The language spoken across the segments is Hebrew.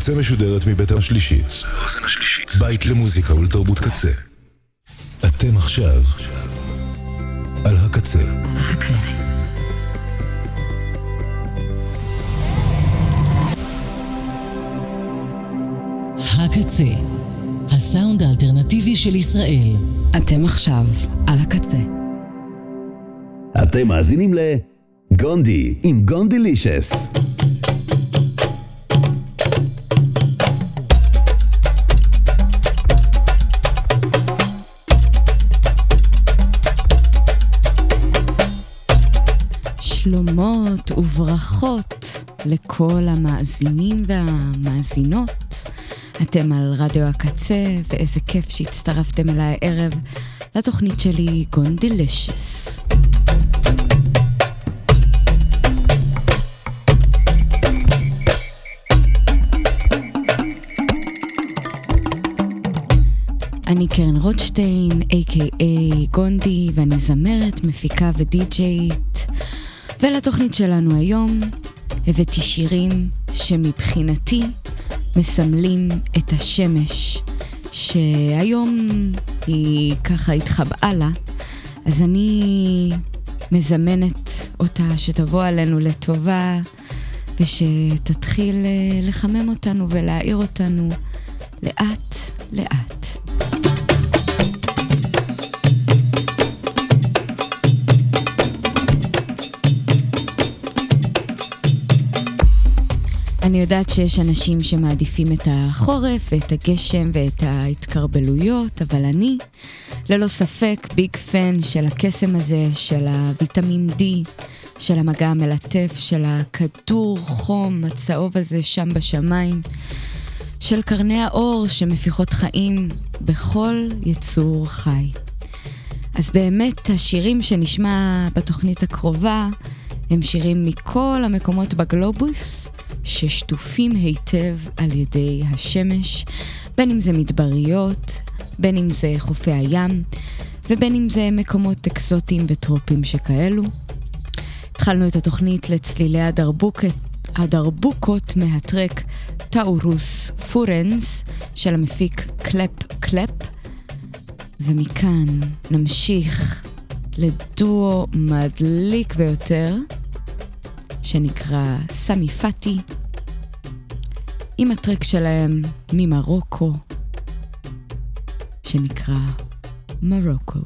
הקצה משודרת מבית השלישית. האוזן השלישית. בית למוזיקה ולתרבות קצה. אתם עכשיו על הקצה. הקצה. הקצה, הסאונד האלטרנטיבי של ישראל. אתם עכשיו על הקצה. אתם מאזינים לגונדי עם גונדילישס. שלומות וברכות לכל המאזינים והמאזינות. אתם על רדיו הקצה, ואיזה כיף שהצטרפתם אליי הערב לתוכנית שלי גונדילשס. אני קרן רוטשטיין, a.k.a גונדי, ואני זמרת, מפיקה ודי-ג'יית. ולתוכנית שלנו היום הבאתי שירים שמבחינתי מסמלים את השמש, שהיום היא ככה התחבאה לה, אז אני מזמנת אותה שתבוא עלינו לטובה ושתתחיל אה, לחמם אותנו ולהאיר אותנו לאט לאט. אני יודעת שיש אנשים שמעדיפים את החורף ואת הגשם ואת ההתקרבלויות, אבל אני, ללא ספק, ביג פן של הקסם הזה, של הוויטמין D, של המגע המלטף, של הכדור חום הצהוב הזה שם בשמיים, של קרני האור שמפיחות חיים בכל יצור חי. אז באמת, השירים שנשמע בתוכנית הקרובה הם שירים מכל המקומות בגלובוס, ששטופים היטב על ידי השמש, בין אם זה מדבריות, בין אם זה חופי הים, ובין אם זה מקומות אקזוטיים וטרופיים שכאלו. התחלנו את התוכנית לצלילי הדרבוקת, הדרבוקות מהטרק טאורוס פורנס של המפיק קלפ קלפ, ומכאן נמשיך לדואו מדליק ביותר. שנקרא סמי פאטי, עם הטרק שלהם ממרוקו, שנקרא מרוקו.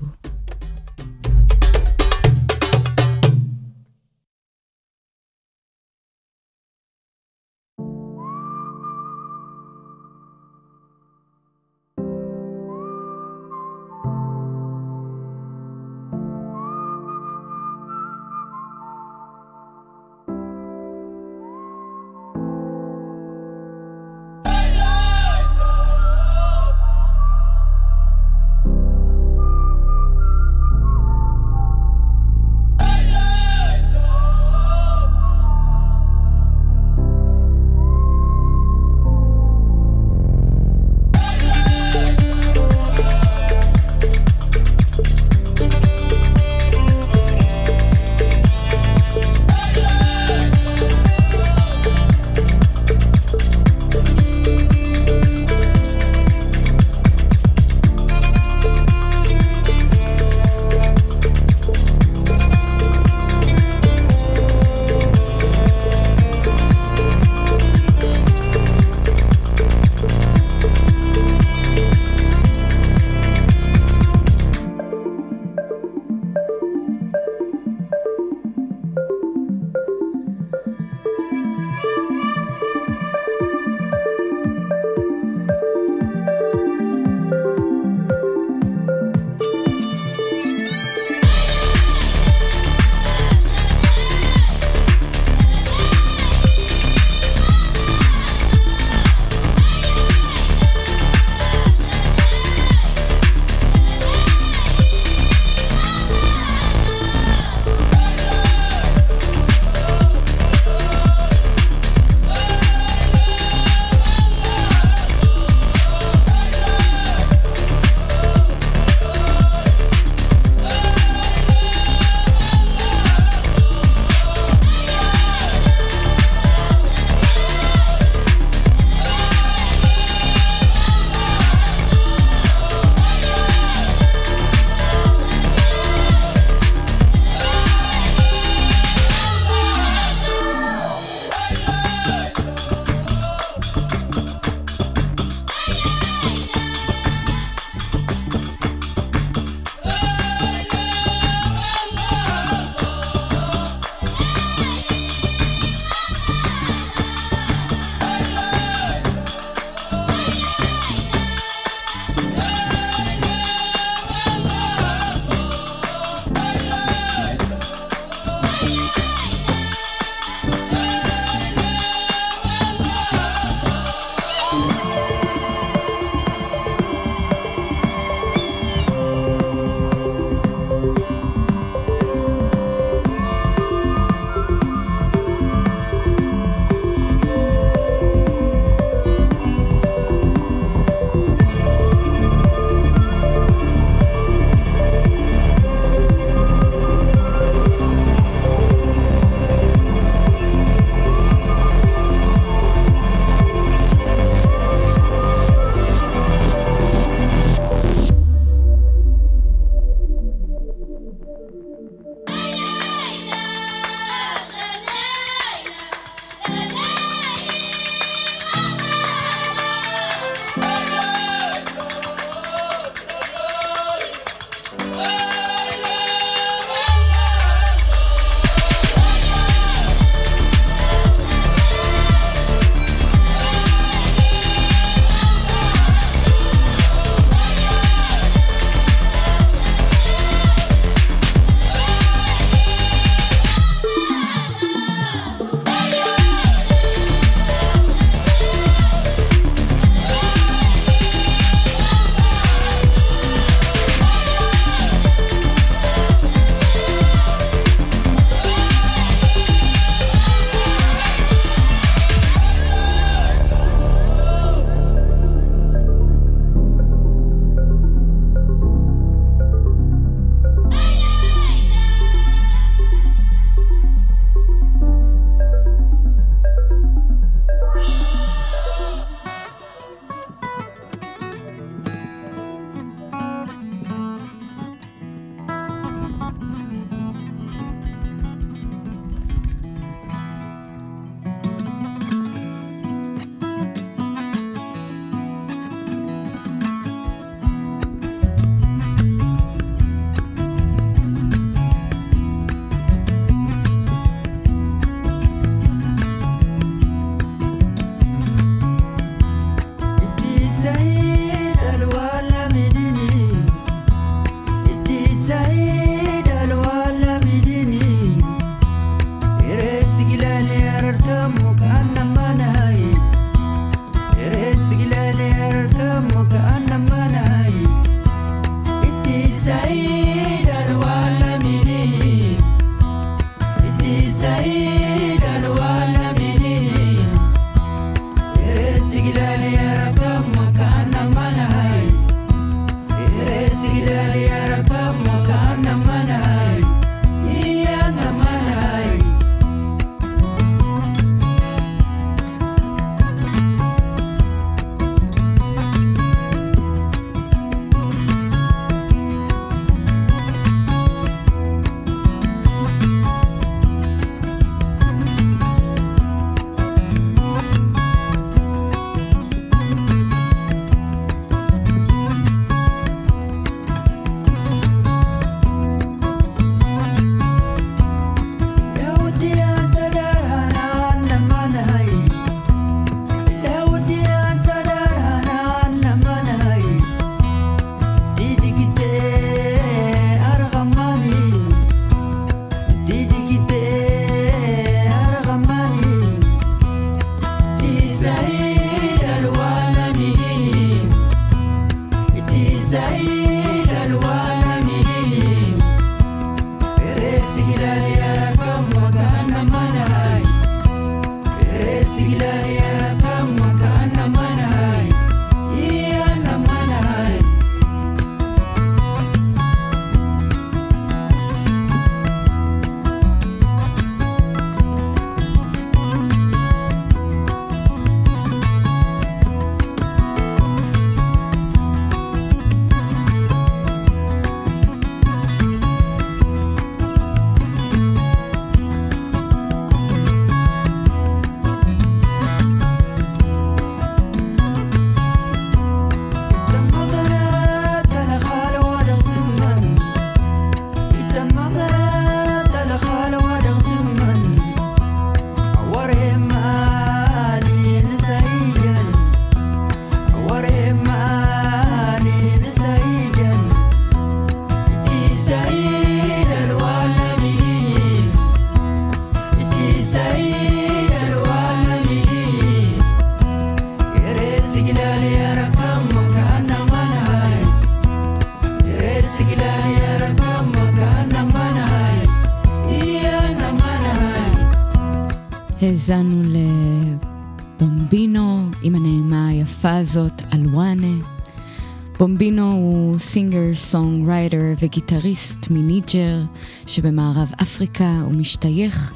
singer, songwriter ו guitarist מניז'ר שבמערב אפריקה הוא משתייך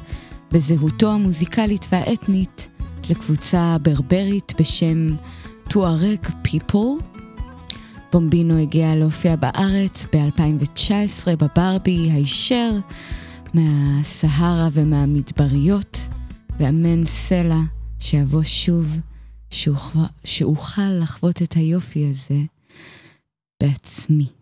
בזהותו המוזיקלית והאתנית לקבוצה ברברית בשם Tuareg people. בומבינו הגיע להופיע בארץ ב-2019 בברבי הישר מהסהרה ומהמדבריות, ואמן סלה שיבוא שוב, שאוכל לחוות את היופי הזה בעצמי.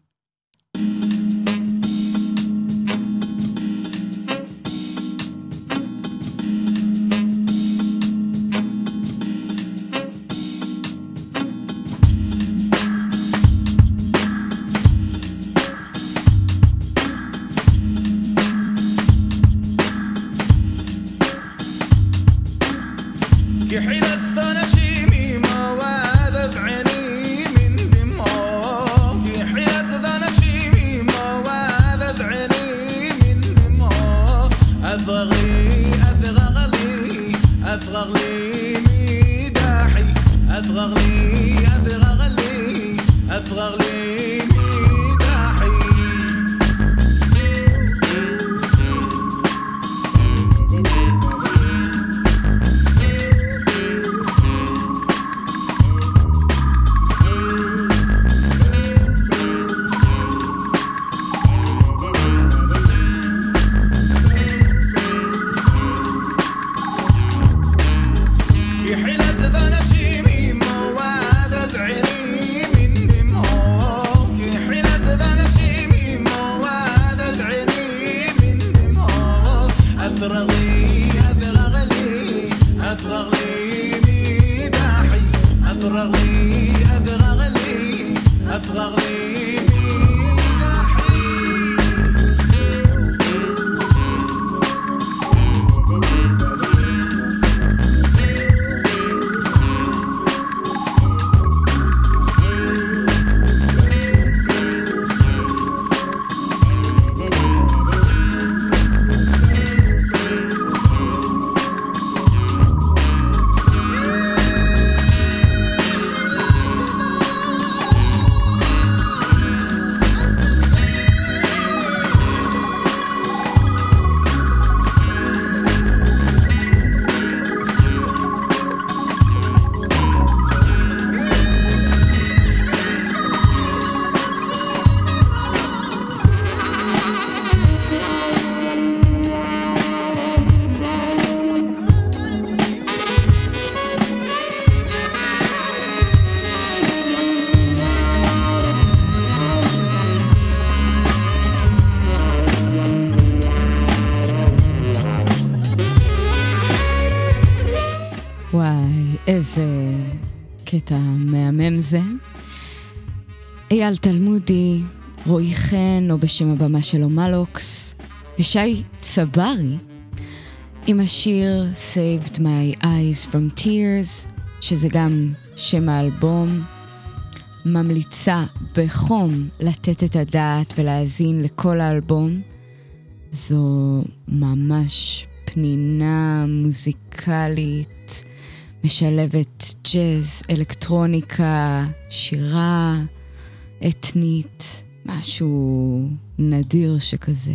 קטע מהמם זה. אייל תלמודי, רועי חן, או בשם הבמה שלו מלוקס, ושי צברי, עם השיר Saved My Eyes From Tears, שזה גם שם האלבום. ממליצה בחום לתת את הדעת ולהאזין לכל האלבום. זו ממש פנינה מוזיקלית משלבת ג'אז, אלקטרוניקה, שירה אתנית, משהו נדיר שכזה.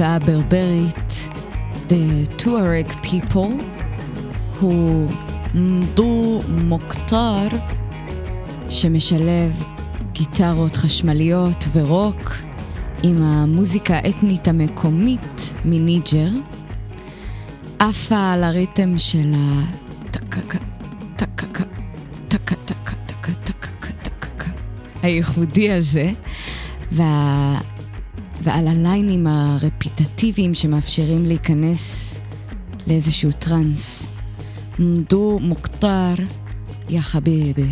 מהקבוצה הברברית The Tuareg People הוא מדו מוקטר שמשלב גיטרות חשמליות ורוק עם המוזיקה האתנית המקומית מניג'ר, עפה על הריתם של טקה הייחודי הזה. ועל הליינים הרפיטטיביים שמאפשרים להיכנס לאיזשהו טראנס. מדו מוקטר, יא חביבי.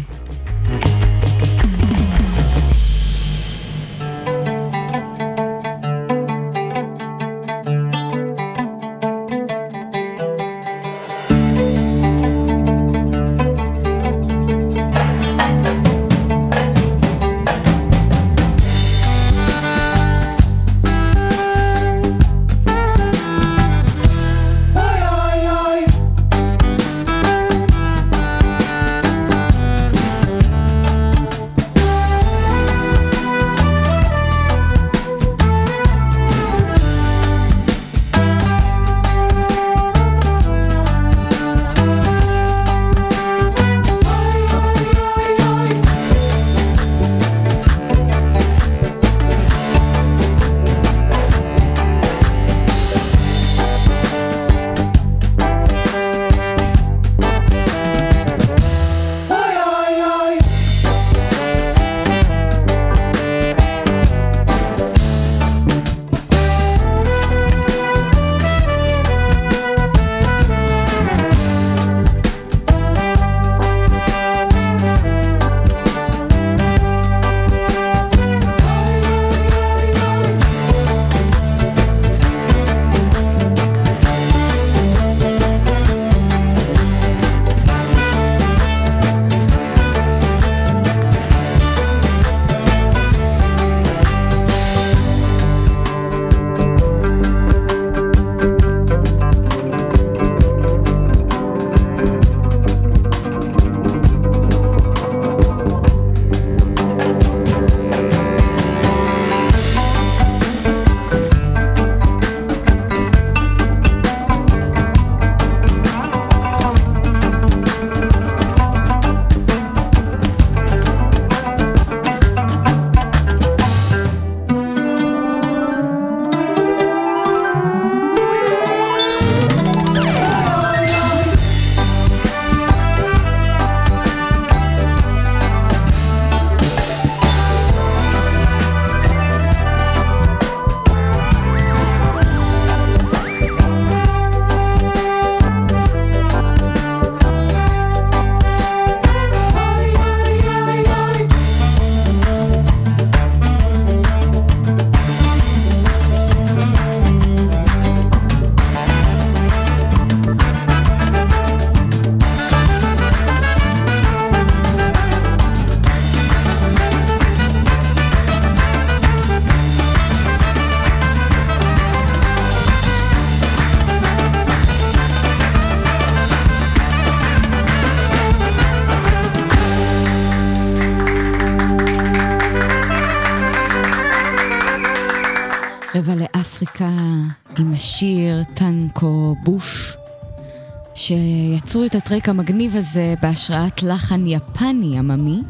שיצרו את ה track המגניב הזה בהשראת לחן יפני עממי,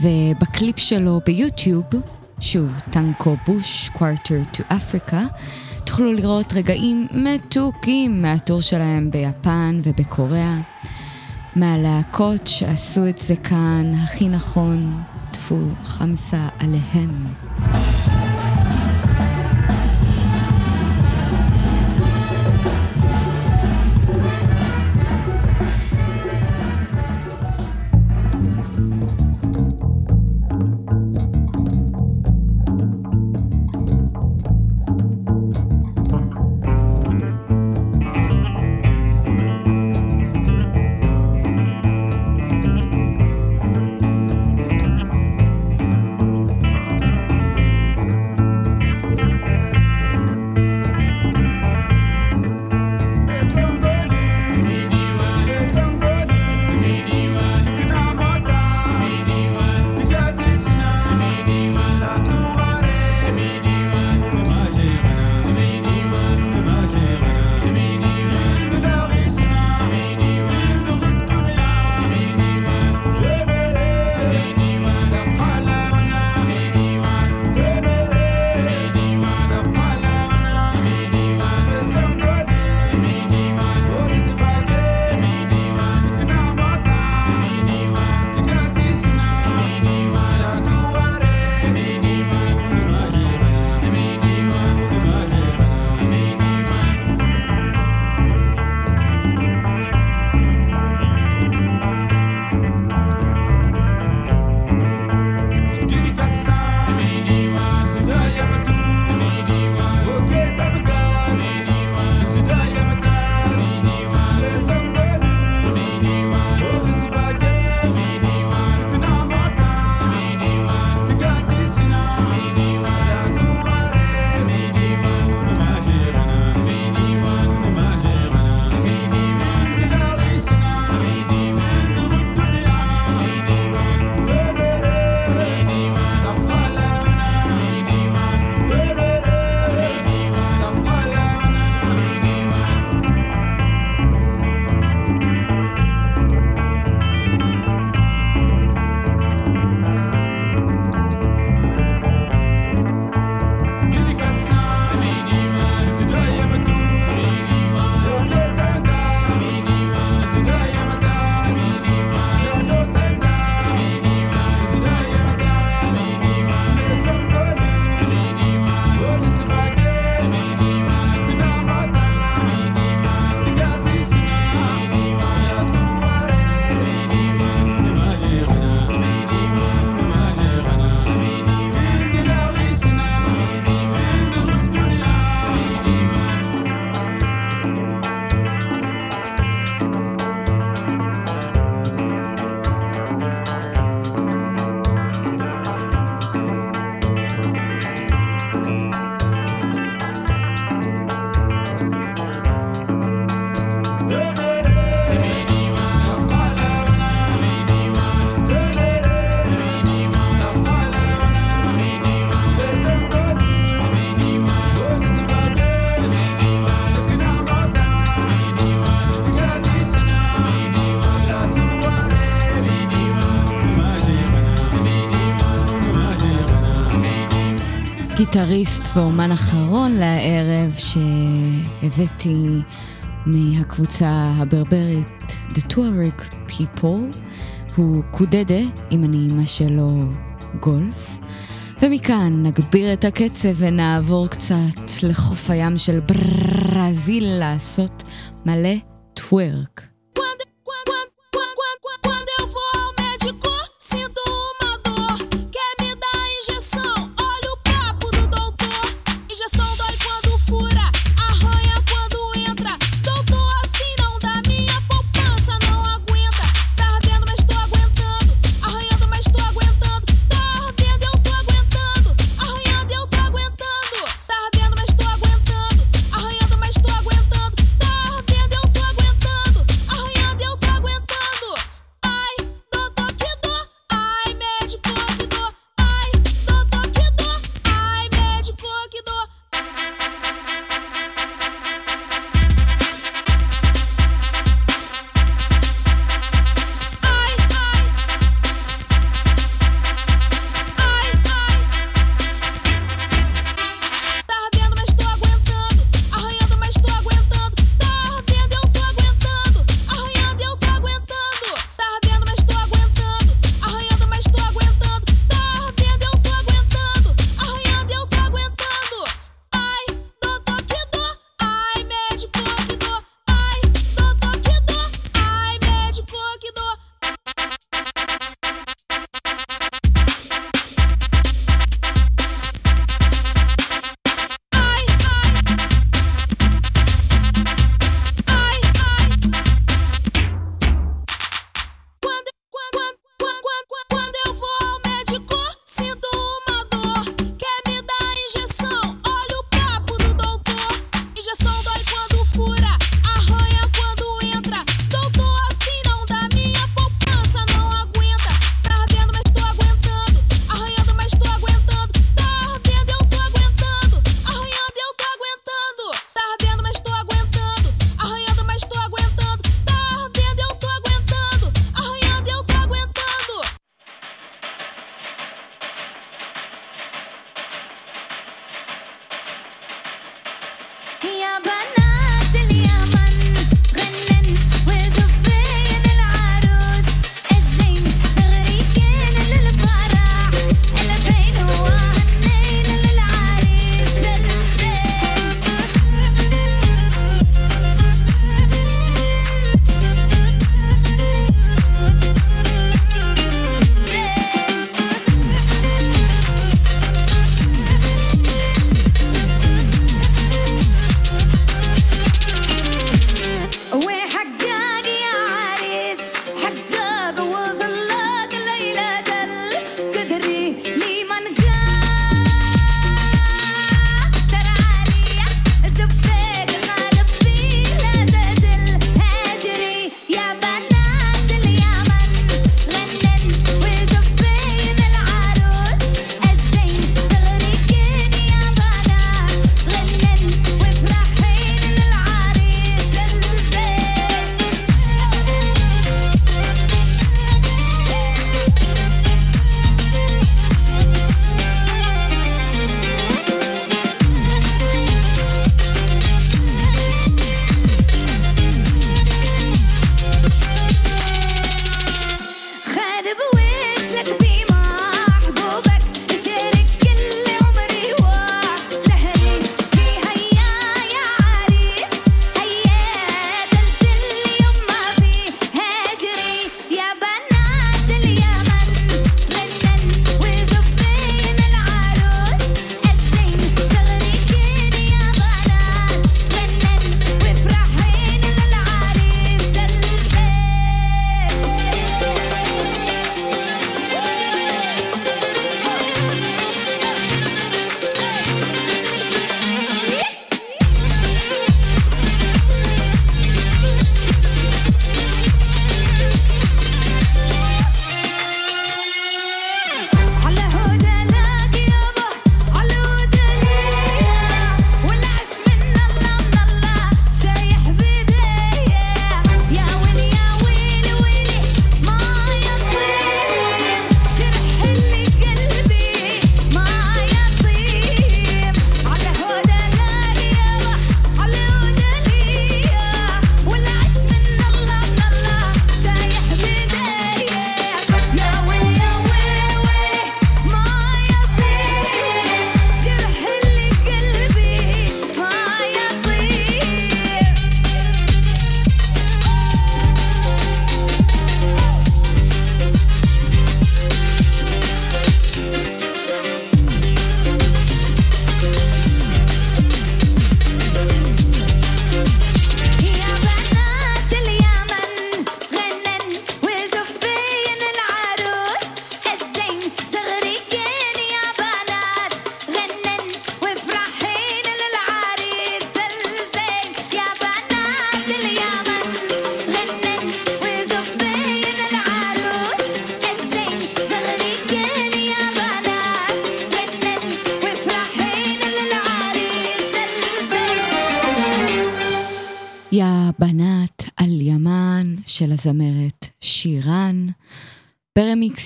ובקליפ שלו ביוטיוב, שוב, טנקו בושי, Quarter to Africa, תוכלו לראות רגעים מתוקים מה tour שלהם ביפן ובקוריאה, מהלהקות שעשו את זה כאן הכי נכון, טפו חמסה עליהם. גיטריסט ואומן אחרון לערב שהבאתי מהקבוצה הברברית The Tuareg People הוא קודדה עם הנעימה שלו גולף ומכאן נגביר את הקצב ונעבור קצת לחוף הים של ברזיל לעשות מלא טוורק.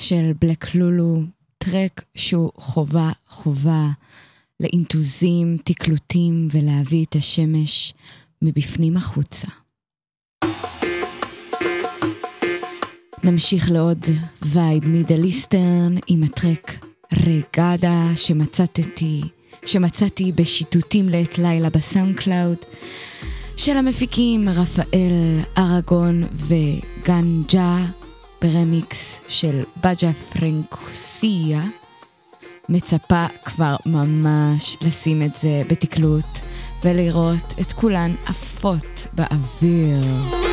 של בלק לולו, track שהוא חובה חובה לאינטוזים, תקלוטים ולהביא את השמש מבפנים החוצה. נמשיך לעוד vibe Middle Eastern עם ה track רגדה שמצאתי, שמצאתי בשיטוטים לעת לילה בסאונד קלאוד. של המפיקים רפאל אראגון וגנג'ה ברמיקס של בג'ה פרנקוסיה. מצפה כבר ממש לשים את זה בתקלוט ולראות את כולן עפות באוויר.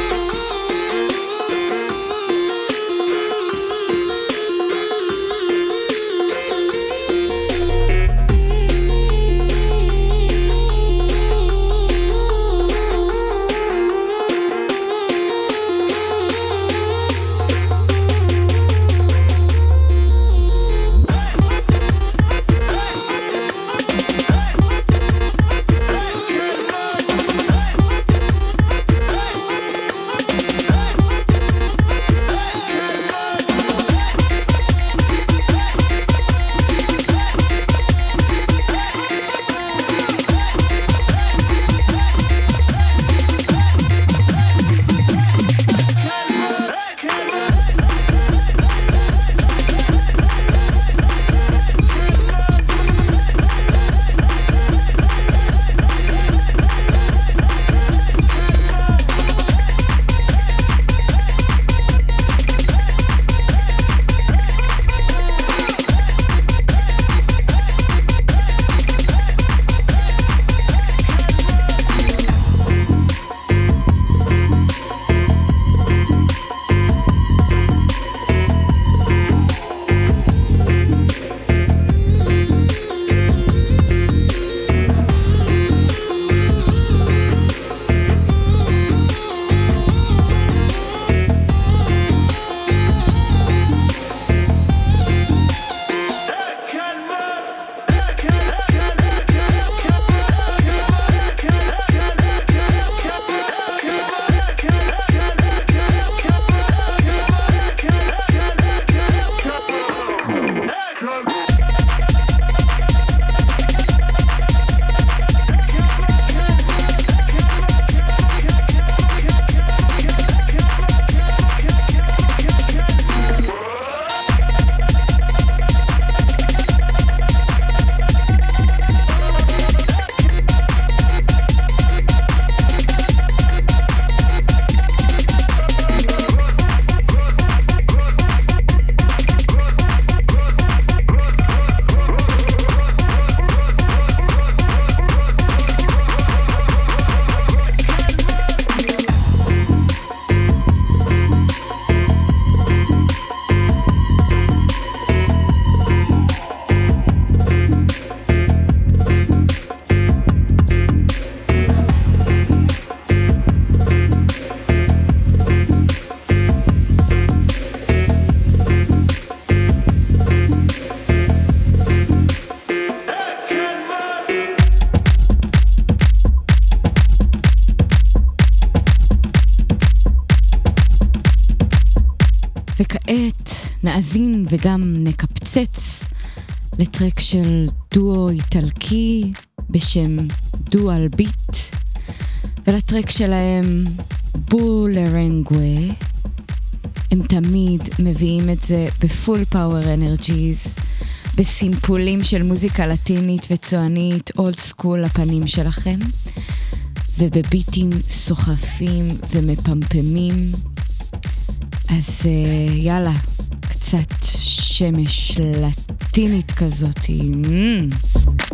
וגם נקפצץ ל track של דואו איטלקי בשם דואל ביט, ול track שלהם בולרנגווה. הם תמיד מביאים את זה ב full power energies, בסימפולים של מוזיקה לטינית וצוענית, old school לפנים שלכם, ובביטים סוחפים ומפמפמים. אז uh, יאללה, קצת שמש לטינית כזאת. Mm.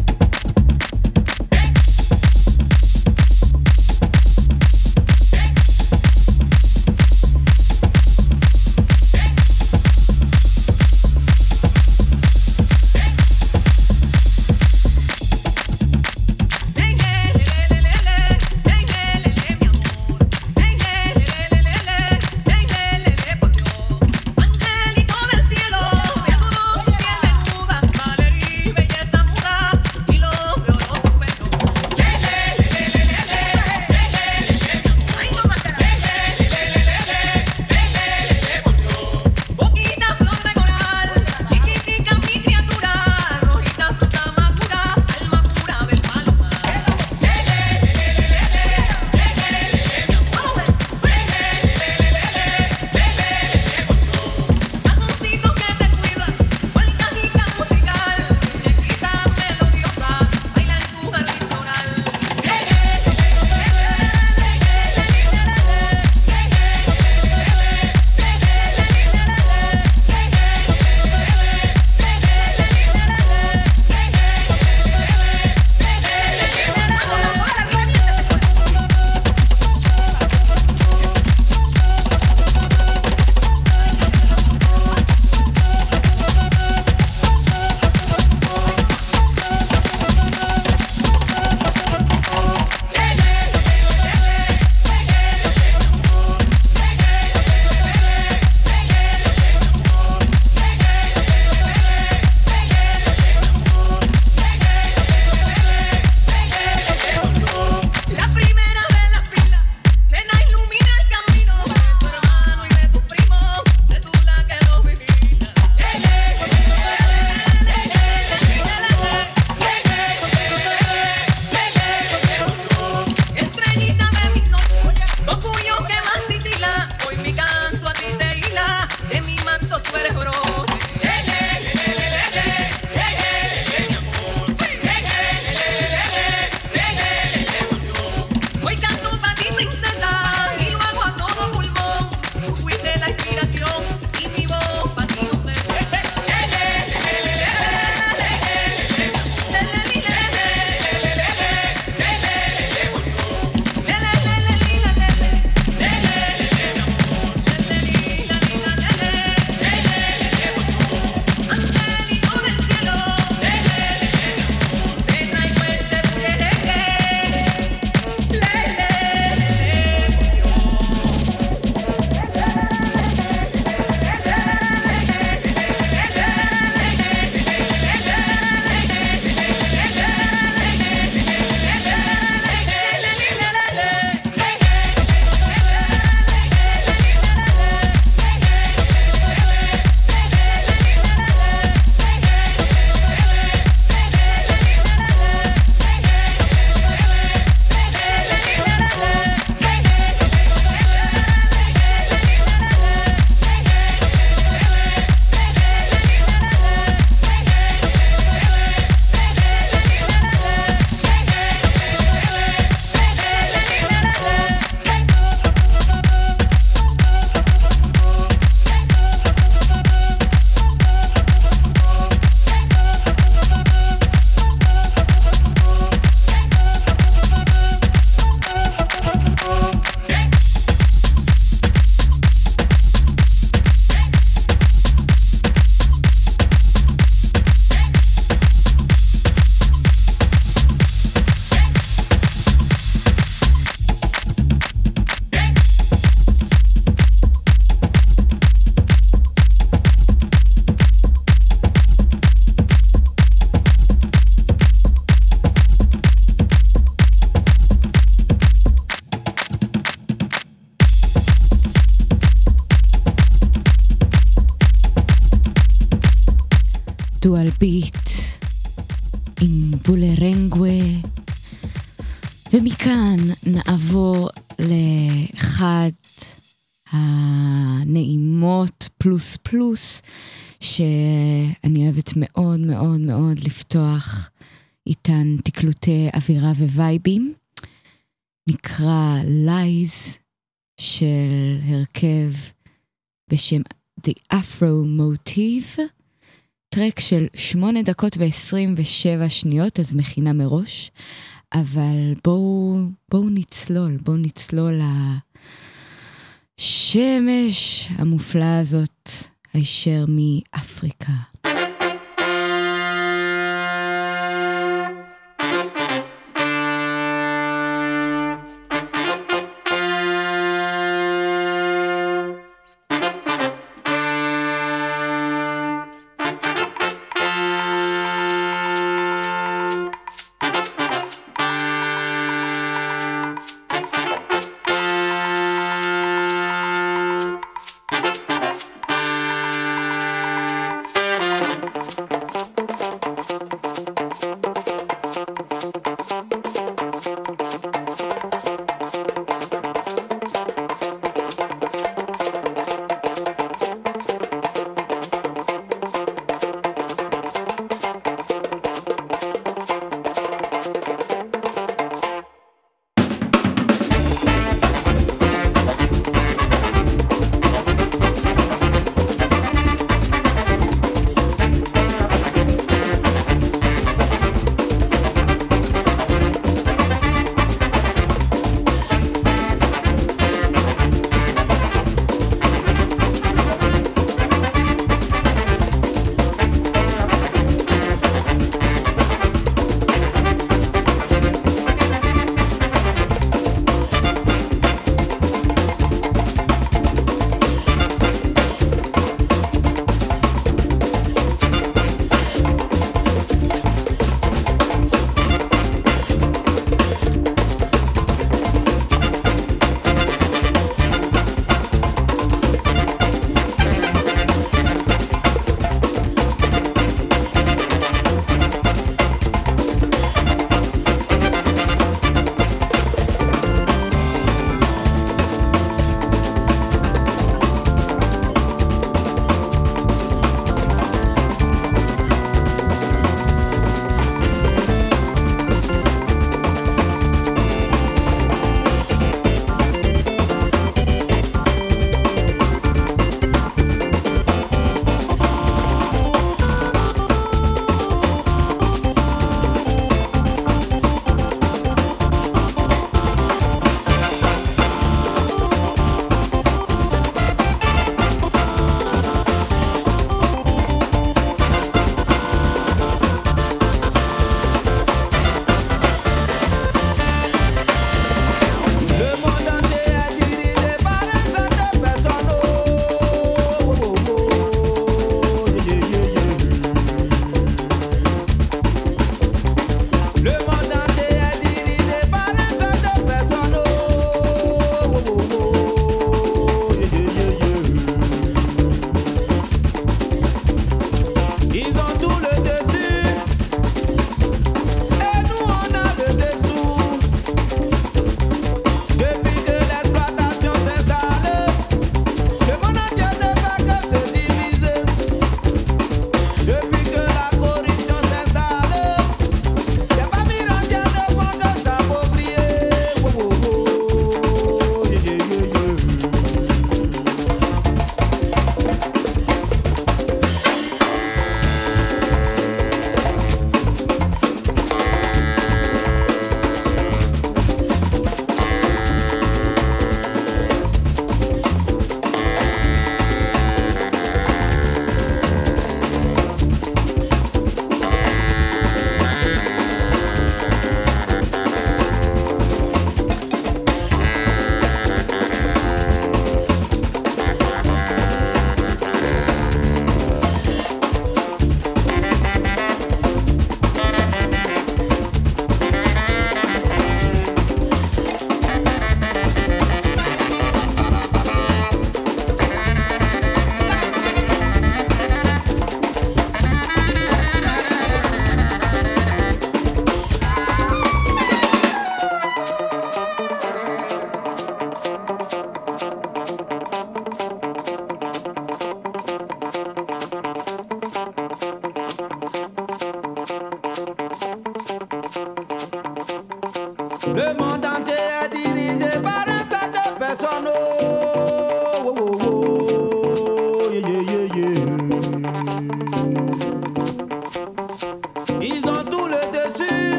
תקלוטי אווירה ווייבים. נקרא לייז של הרכב בשם The Afro Motive, טרק של 8 דקות ו-27 שניות, אז מכינה מראש, אבל בואו, בואו נצלול, בואו נצלול לשמש המופלאה הזאת, הישר מאפריקה.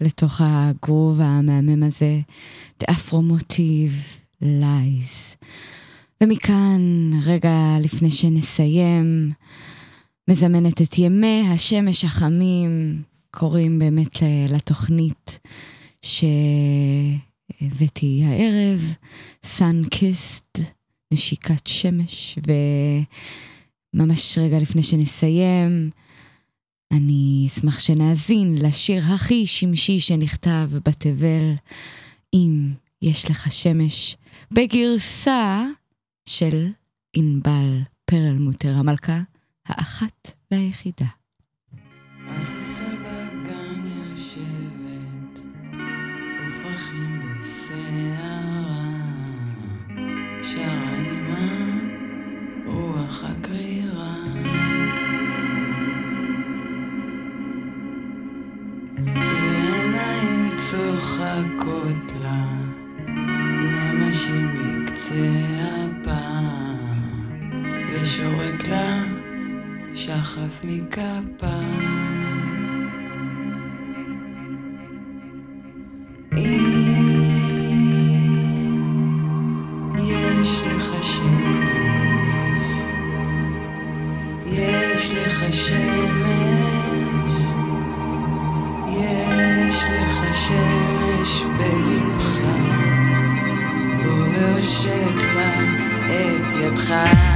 לתוך הגרוב המהמם הזה, The Afro Motive Lies. ומכאן, רגע לפני שנסיים, מזמנת את ימי השמש החמים, קוראים באמת לתוכנית שהבאתי הערב, Sun-Kissed, נשיקת שמש, ו... ממש רגע לפני שנסיים, אני אשמח שנאזין לשיר הכי שמשי שנכתב בתבל, אם יש לך שמש, בגרסה של ענבל פרלמוטר המלכה, האחת והיחידה. בסערה, צוחקות לה, נמשים בקצה אפה, ושורק לה שחף מכפה. את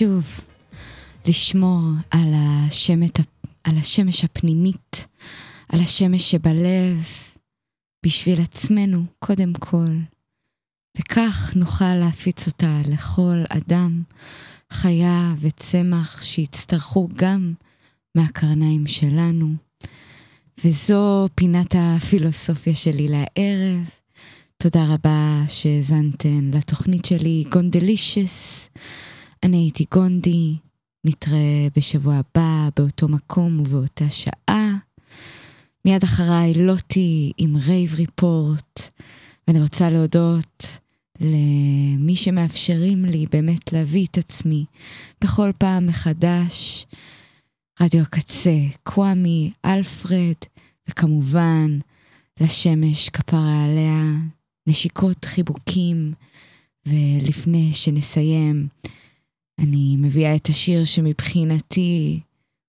חשוב לשמור על, השמת, על השמש הפנימית, על השמש שבלב, בשביל עצמנו, קודם כל. וכך נוכל להפיץ אותה לכל אדם, חיה וצמח שיצטרכו גם מהקרניים שלנו. וזו פינת הפילוסופיה שלי לערב. תודה רבה שהאזנתן לתוכנית שלי, גונדלישס. אני הייתי גונדי, נתראה בשבוע הבא באותו מקום ובאותה שעה. מיד אחריי לוטי עם Rave Report, ואני רוצה להודות למי שמאפשרים לי באמת להביא את עצמי בכל פעם מחדש. רדיו הקצה, קוואמי, אלפרד, וכמובן, לשמש כפרה עליה, נשיקות חיבוקים, ולפני שנסיים, אני מביאה את השיר שמבחינתי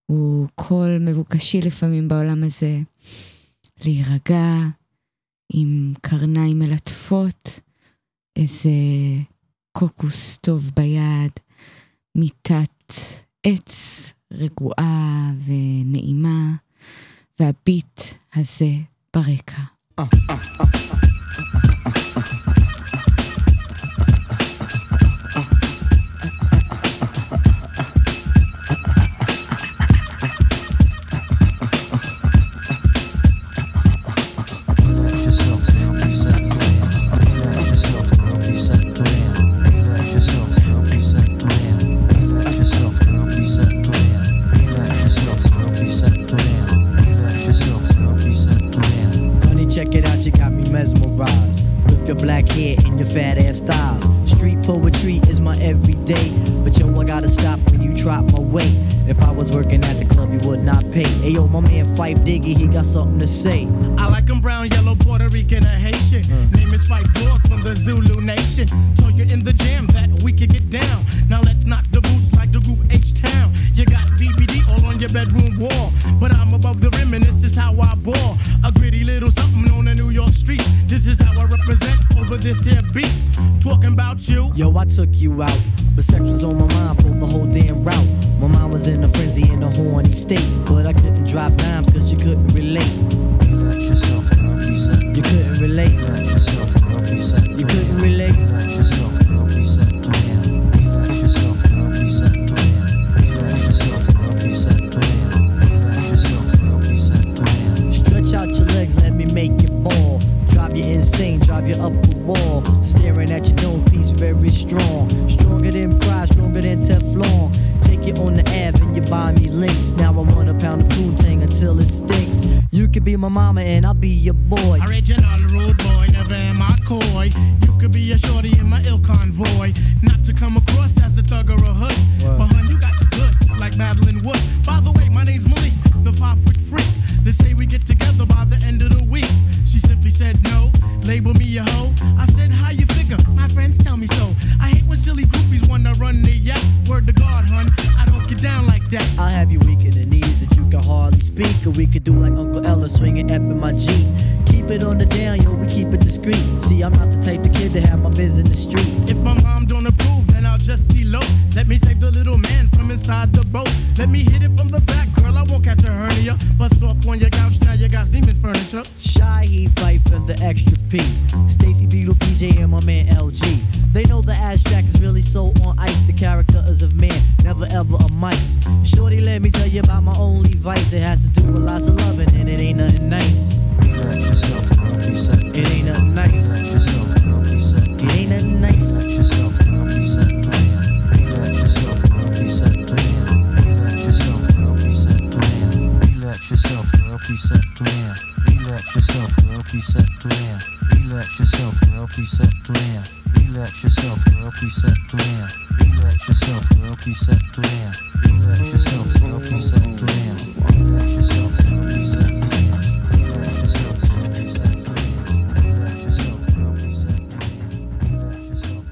הוא קול מבוקשי לפעמים בעולם הזה, להירגע עם קרניים מלטפות, איזה קוקוס טוב ביד, מיטת עץ רגועה ונעימה, והביט הזה ברקע.